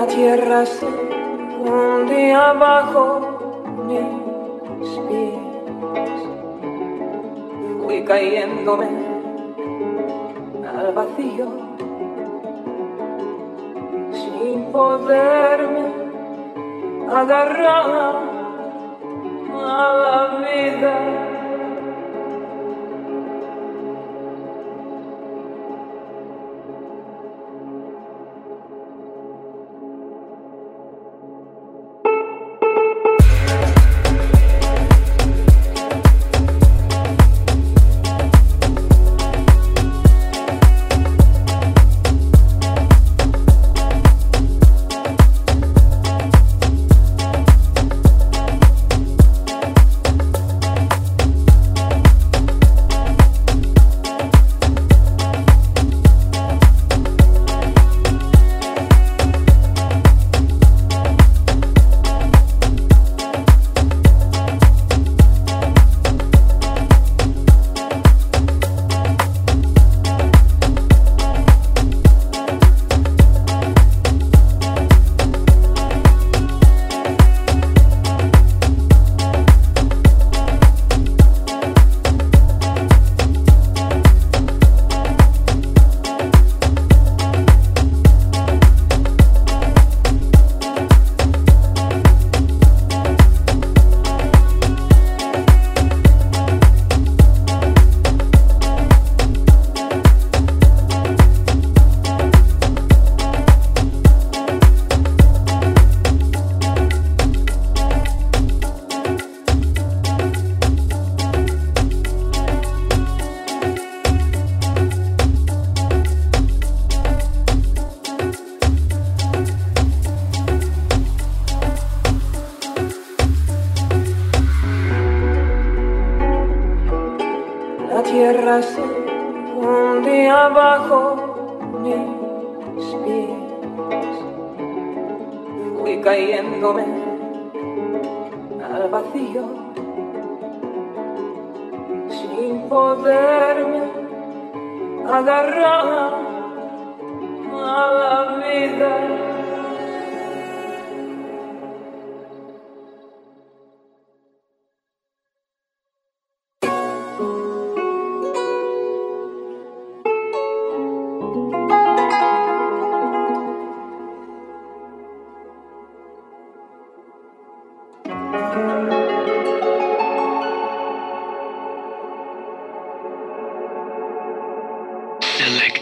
La tierra se hundía bajo mis pies. Fui cayéndome al vacío sin poderme agarrar a la vida.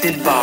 Did by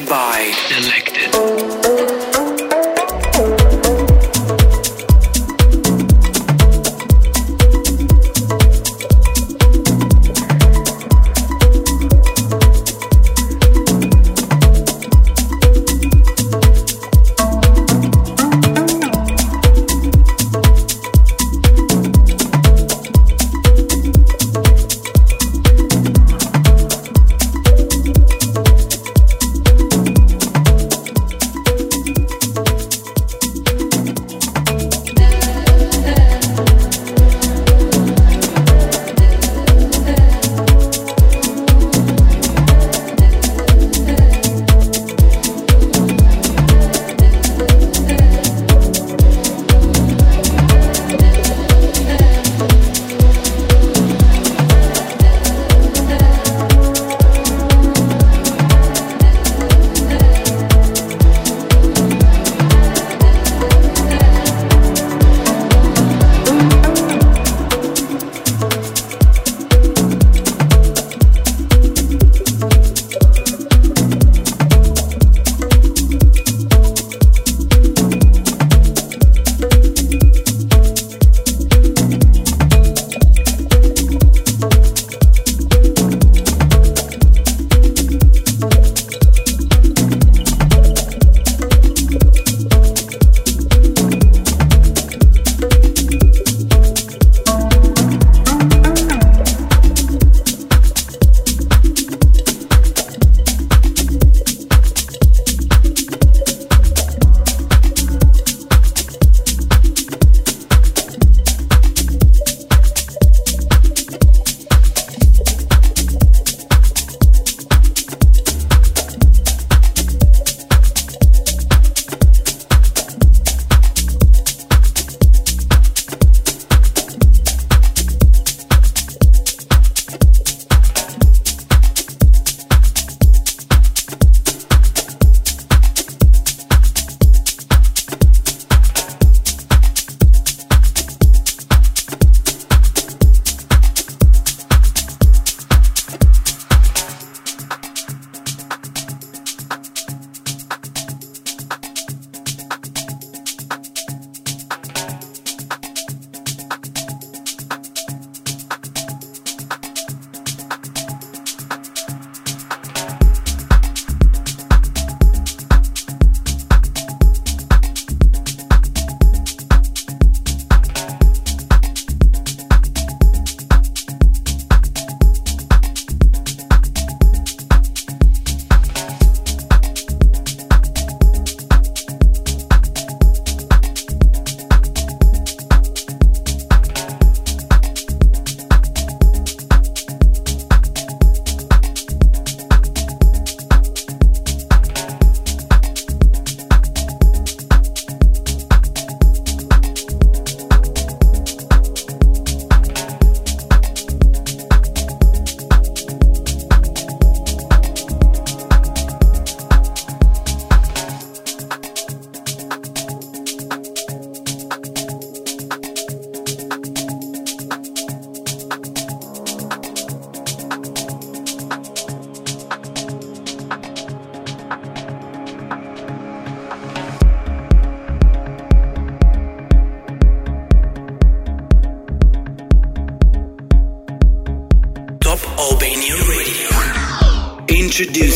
by.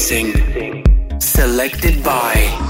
Introducing Selected by